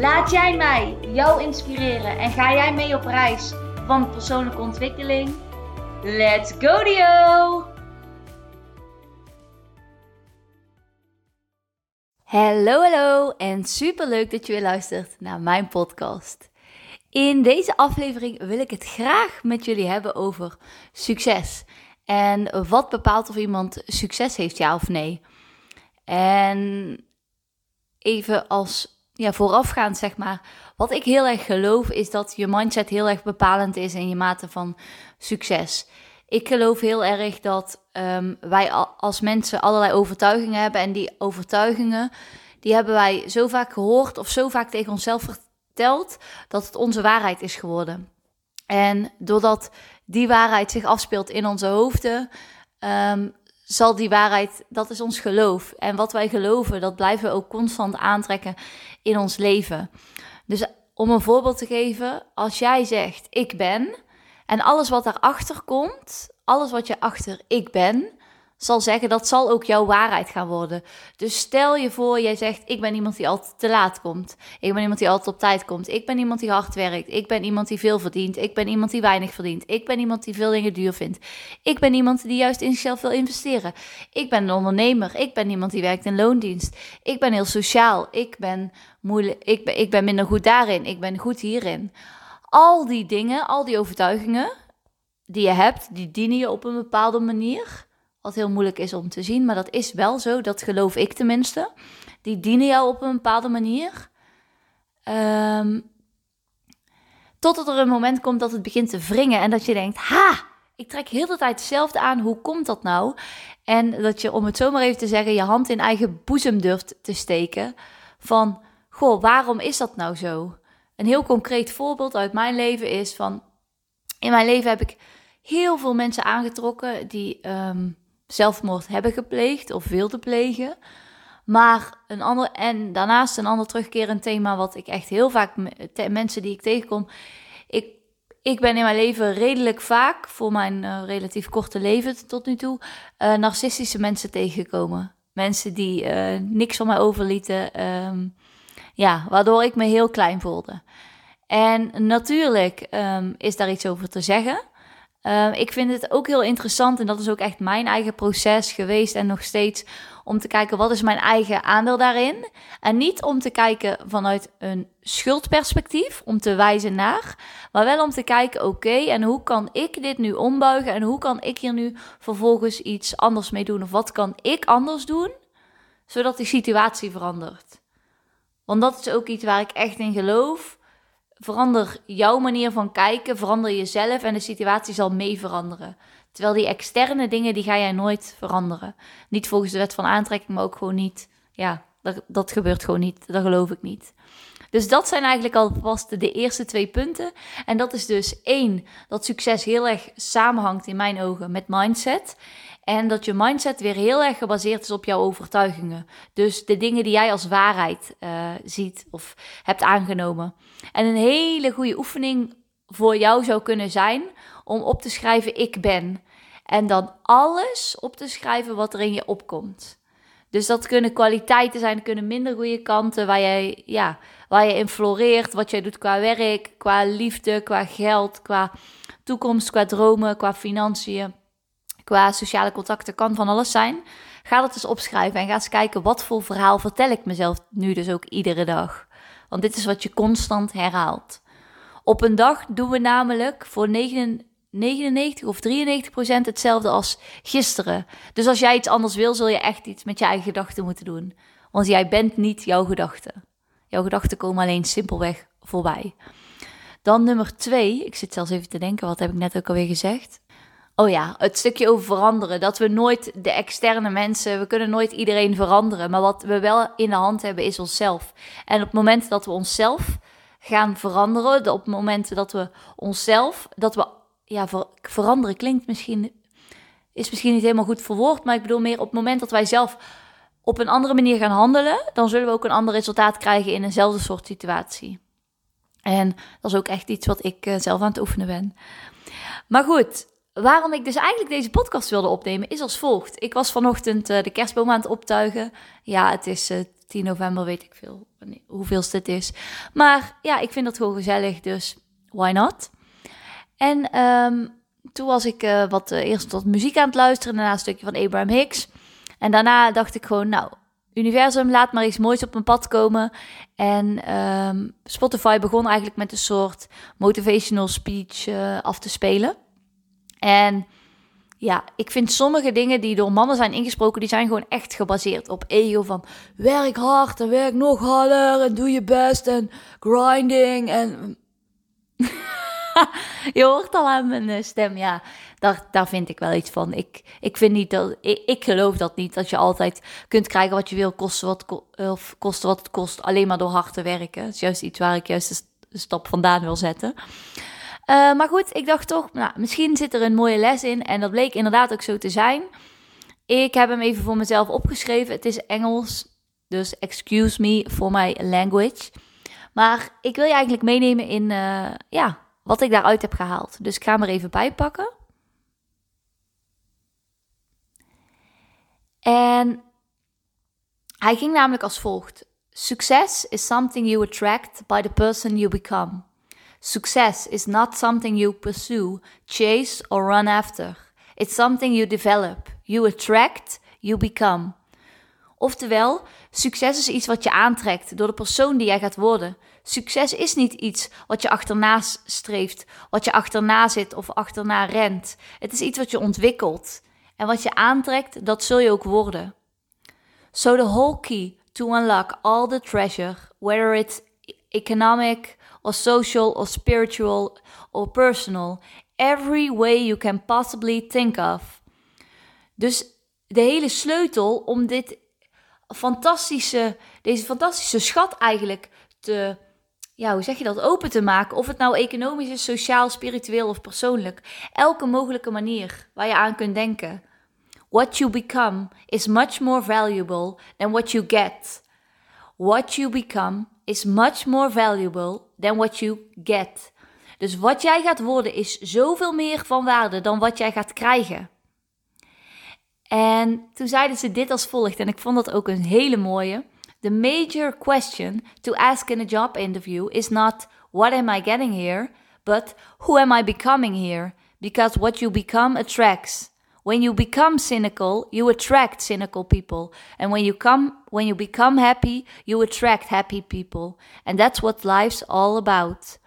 Laat jij mij jou inspireren en ga jij mee op reis van persoonlijke ontwikkeling? Let's go Dio! Hallo hallo en super leuk dat je weer luistert naar mijn podcast. In deze aflevering wil ik het graag met jullie hebben over succes. En wat bepaalt of iemand succes heeft, ja of nee. En even als ja, voorafgaand, zeg maar. Wat ik heel erg geloof is dat je mindset heel erg bepalend is in je mate van succes. Ik geloof heel erg dat ehm, wij als mensen allerlei overtuigingen hebben. En die overtuigingen, die hebben wij zo vaak gehoord of zo vaak tegen onszelf verteld, dat het onze waarheid is geworden. En doordat die waarheid zich afspeelt in onze hoofden, um, zal die waarheid, dat is ons geloof. En wat wij geloven, dat blijven we ook constant aantrekken in ons leven. Dus om een voorbeeld te geven, als jij zegt ik ben en alles wat daarachter komt, alles wat je achter ik ben, zal zeggen, dat zal ook jouw waarheid gaan worden. Dus stel je voor, jij zegt, ik ben iemand die altijd te laat komt. Ik ben iemand die altijd op tijd komt. Ik ben iemand die hard werkt. Ik ben iemand die veel verdient. Ik ben iemand die weinig verdient. Ik ben iemand die veel dingen duur vindt. Ik ben iemand die juist in zichzelf wil investeren. Ik ben een ondernemer. Ik ben iemand die werkt in loondienst. Ik ben heel sociaal. Ik ben moeilijk. Ik ben, ik ben minder goed daarin. Ik ben goed hierin. Al die dingen, al die overtuigingen die je hebt, die dienen je op een bepaalde manier. Wat heel moeilijk is om te zien, maar dat is wel zo. Dat geloof ik tenminste. Die dienen jou op een bepaalde manier. Um, totdat er een moment komt dat het begint te wringen en dat je denkt: ha, ik trek heel de tijd hetzelfde aan. Hoe komt dat nou? En dat je, om het zomaar even te zeggen, je hand in eigen boezem durft te steken. Van, goh, waarom is dat nou zo? Een heel concreet voorbeeld uit mijn leven is van, in mijn leven heb ik heel veel mensen aangetrokken die um, zelfmoord hebben gepleegd of wilden plegen. Maar een ander, en daarnaast een ander terugkerend thema, wat ik echt heel vaak, mensen die ik tegenkom. Ik, ik ben in mijn leven redelijk vaak, voor mijn uh, relatief korte leven tot nu toe, uh, narcistische mensen tegengekomen. Mensen die uh, niks van mij overlieten. Um, ja, waardoor ik me heel klein voelde. En natuurlijk um, is daar iets over te zeggen. Ehm, ik vind het ook heel interessant en dat is ook echt mijn eigen proces geweest en nog steeds om te kijken wat is mijn eigen aandeel daarin. En niet om te kijken vanuit een schuldperspectief, om te wijzen naar, maar wel om te kijken, oké, en hoe kan ik dit nu ombuigen en hoe kan ik hier nu vervolgens iets anders mee doen of wat kan ik anders doen, zodat die situatie verandert. Want dat is ook iets waar ik echt in geloof. Verander jouw manier van kijken, verander jezelf en de situatie zal mee veranderen. Terwijl die externe dingen, die ga jij nooit veranderen. Niet volgens de wet van aantrekking, maar ook gewoon niet. Ja, dat, dat gebeurt gewoon niet. Dat geloof ik niet. Dus dat zijn eigenlijk alvast de eerste twee punten. En dat is dus één, dat succes heel erg samenhangt in mijn ogen met mindset. En dat je mindset weer heel erg gebaseerd is op jouw overtuigingen. Dus de dingen die jij als waarheid uh, ziet of hebt aangenomen. En een hele goede oefening voor jou zou kunnen zijn om op te schrijven ik ben. En dan alles op te schrijven wat er in je opkomt. Dus dat kunnen kwaliteiten zijn, kunnen minder goede kanten waar jij, ja, waar je in floreert, wat jij doet qua werk, qua liefde, qua geld, qua toekomst, qua dromen, qua financiën, qua sociale contacten, kan van alles zijn. Ga dat eens opschrijven en ga eens kijken wat voor verhaal vertel ik mezelf nu dus ook iedere dag. Want dit is wat je constant herhaalt. Op een dag doen we namelijk voor 99 of 93 procent hetzelfde als gisteren. Dus als jij iets anders wil, zul je echt iets met je eigen gedachten moeten doen. Want jij bent niet jouw gedachten. Jouw gedachten komen alleen simpelweg voorbij. Dan nummer twee. Ik zit zelfs even te denken, wat heb ik net ook alweer gezegd? Oh ja, het stukje over veranderen. Dat we nooit de externe mensen, we kunnen nooit iedereen veranderen. Maar wat we wel in de hand hebben is onszelf. En op het moment dat we onszelf gaan veranderen, op het moment dat we onszelf, dat we, ja, veranderen klinkt misschien, is misschien niet helemaal goed verwoord. Maar ik bedoel meer op het moment dat wij zelf op een andere manier gaan handelen, dan zullen we ook een ander resultaat krijgen in eenzelfde soort situatie. En dat is ook echt iets wat ik eh, zelf aan het oefenen ben. Maar goed, waarom ik dus eigenlijk deze podcast wilde opnemen is als volgt. Ik was vanochtend uh, de kerstboom aan het optuigen. Ja, het is uh, eh, 10 november, weet ik veel hoeveel het is. Maar ja, ik vind dat gewoon gezellig, dus why not? En um, toen was ik uh, wat eerst tot muziek aan het luisteren, daarna een stukje van Abraham Hicks. En daarna dacht ik gewoon, nou, universum, laat maar iets moois op mijn pad komen. En um, Spotify begon eigenlijk met een soort motivational speech af te spelen. En ja, ik vind sommige dingen die door mannen zijn ingesproken, die zijn gewoon echt gebaseerd op ego van werk hard en werk nog harder en doe je best en grinding en... je hoort al aan mijn eh, stem, ja daar, daar vind ik wel iets van. Ik, ik vind niet dat, ik, geloof dat niet, dat je altijd kunt krijgen wat je wil, kosten wat, of kosten wat het kost, alleen maar door hard te werken. Dat is juist iets waar ik juist de stap vandaan wil zetten. Uh, maar goed, ik dacht toch, nou, misschien zit er een mooie les in. En dat bleek inderdaad ook zo te zijn. Ik heb hem even voor mezelf opgeschreven. Het is Engels, dus excuse me for my language. Maar ik wil je eigenlijk meenemen in uh, ja, wat ik daaruit heb gehaald. Dus ik ga hem er even bij pakken. En hij ging namelijk als volgt: Success is something you attract by the person you become. Success is not something you pursue, chase, or run after. It's something you develop. You attract, you become. Oftewel, succes is iets wat je aantrekt door de persoon die jij gaat worden. Succes is niet iets wat je achterna streeft, wat je achterna zit of achterna rent. Het is iets wat je ontwikkelt. En wat je aantrekt, dat zul je ook worden. So the whole key to unlock all the treasure, whether it's economic or social or spiritual or personal, every way you can possibly think of. Dus de hele sleutel om dit fantastische, deze fantastische schat eigenlijk te, ja, hoe zeg je dat, open te maken. Of het nou economisch is, sociaal, spiritueel of persoonlijk. Elke mogelijke manier waar je aan kunt denken. What you become is much more valuable than what you get. What you become is much more valuable than what you get. Dus wat jij gaat worden is zoveel meer van waarde dan wat jij gaat krijgen. En toen zeiden ze dit als volgt, en ik vond dat ook een hele mooie. The major question to ask in a job interview is not what am I getting here, but who am I becoming here? Because what you become attracts. When you become cynical, you attract cynical people. And when you come when you become happy, you attract happy people. And that's what life's all about.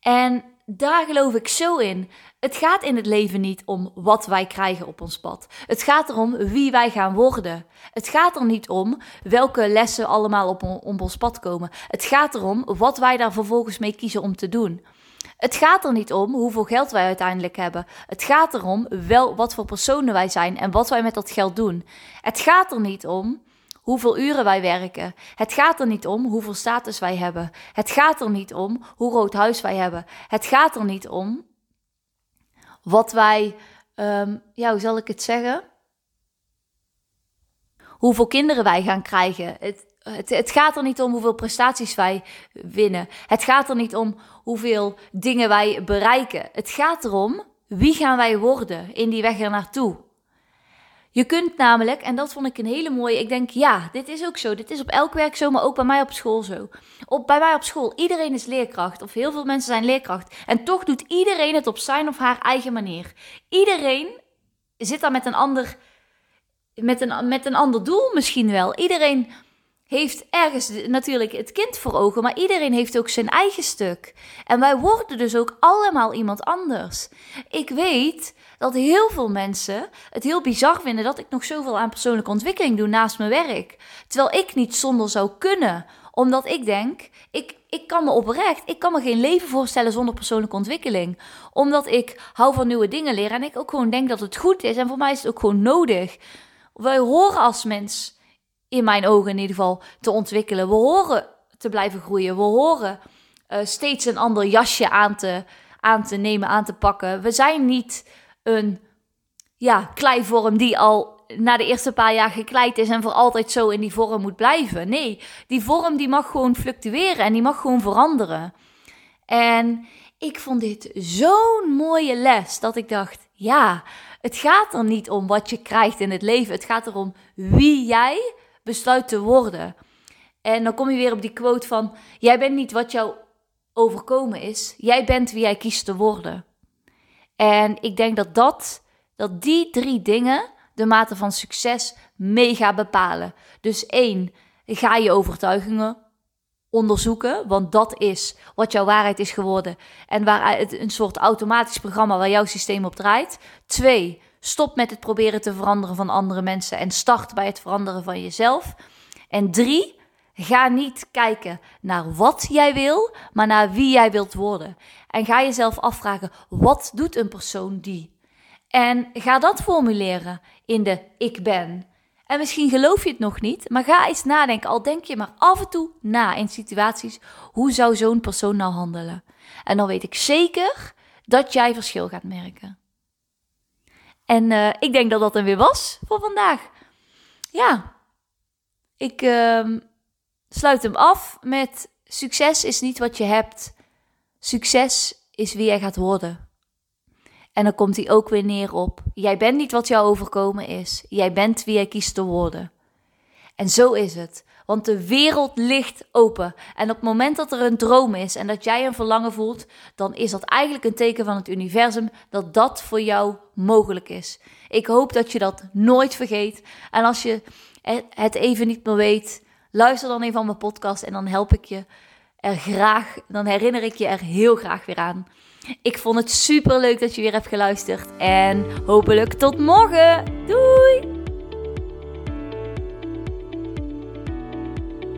En daar geloof ik zo in. Het gaat in het leven niet om wat wij krijgen op ons pad. Het gaat erom wie wij gaan worden. Het gaat er niet om welke lessen allemaal op, op ons pad komen. Het gaat erom wat wij daar vervolgens mee kiezen om te doen. Het gaat er niet om hoeveel geld wij uiteindelijk hebben. Het gaat erom wel wat voor personen wij zijn en wat wij met dat geld doen. Het gaat er niet om hoeveel uren wij werken. Het gaat er niet om hoeveel status wij hebben. Het gaat er niet om hoe groot huis wij hebben. Het gaat er niet om wat wij, um, ja, hoe zal ik het zeggen? Hoeveel kinderen wij gaan krijgen. Het, het, het, gaat er niet om hoeveel prestaties wij winnen. Het gaat er niet om hoeveel dingen wij bereiken. Het gaat erom wie gaan wij worden in die weg er naartoe. Je kunt namelijk, en dat vond ik een hele mooie, ik denk ja, dit is ook zo. Dit is op elk werk zo, maar ook bij mij op school zo. Op, bij mij op school, iedereen is leerkracht, of heel veel mensen zijn leerkracht. En toch doet iedereen het op zijn of haar eigen manier. Iedereen zit daar met een ander, met een, met een ander doel misschien wel. Iedereen heeft ergens natuurlijk het kind voor ogen, maar iedereen heeft ook zijn eigen stuk. En wij worden dus ook allemaal iemand anders. Ik weet dat heel veel mensen het heel bizar vinden dat ik nog zoveel aan persoonlijke ontwikkeling doe naast mijn werk. Terwijl ik niet zonder zou kunnen, omdat ik denk, ik, ik kan me oprecht, ik kan me geen leven voorstellen zonder persoonlijke ontwikkeling. Omdat ik hou van nieuwe dingen leren en ik ook gewoon denk dat het goed is. En voor mij is het ook gewoon nodig. Wij horen als mens, in mijn ogen in ieder geval, te ontwikkelen. We horen te blijven groeien. We horen uh, steeds een ander jasje aan te, aan te nemen, aan te pakken. We zijn niet een ja, kleivorm die al na de eerste paar jaar gekleid is en voor altijd zo in die vorm moet blijven. Nee, die vorm die mag gewoon fluctueren en die mag gewoon veranderen. En ik vond dit zo'n mooie les dat ik dacht: ja, het gaat er niet om wat je krijgt in het leven. Het gaat erom wie jij besluit te worden. En dan kom je weer op die quote van: Jij bent niet wat jou overkomen is. Jij bent wie jij kiest te worden. En ik denk dat, dat, dat die drie dingen de mate van succes mega bepalen. Dus één, ga je overtuigingen onderzoeken, want dat is wat jouw waarheid is geworden en waar het een soort automatisch programma waar jouw systeem op draait. Twee, stop met het proberen te veranderen van andere mensen en start bij het veranderen van jezelf. En drie, ga niet kijken naar wat jij wil, maar naar wie jij wilt worden. En ga jezelf afvragen: wat doet een persoon die? En ga dat formuleren in de ik ben. En misschien geloof je het nog niet, maar ga eens nadenken. Al denk je maar af en toe na in situaties. Hoe zou zo'n persoon nou handelen? En dan weet ik zeker dat jij verschil gaat merken. En uh, ik denk dat dat er weer was voor vandaag. Ja, ik uh, sluit hem af met: succes is niet wat je hebt. Succes is wie jij gaat worden. En dan komt hij ook weer neer op: jij bent niet wat jou overkomen is. Jij bent wie jij kiest te worden. En zo is het. Want de wereld ligt open. En op het moment dat er een droom is en dat jij een verlangen voelt, dan is dat eigenlijk een teken van het universum dat dat voor jou mogelijk is. Ik hoop dat je dat nooit vergeet. En als je het even niet meer weet, luister dan even van mijn podcast en dan help ik je er graag, dan herinner ik je er heel graag weer aan. Ik vond het super leuk dat je weer hebt geluisterd. En hopelijk tot morgen. Doei!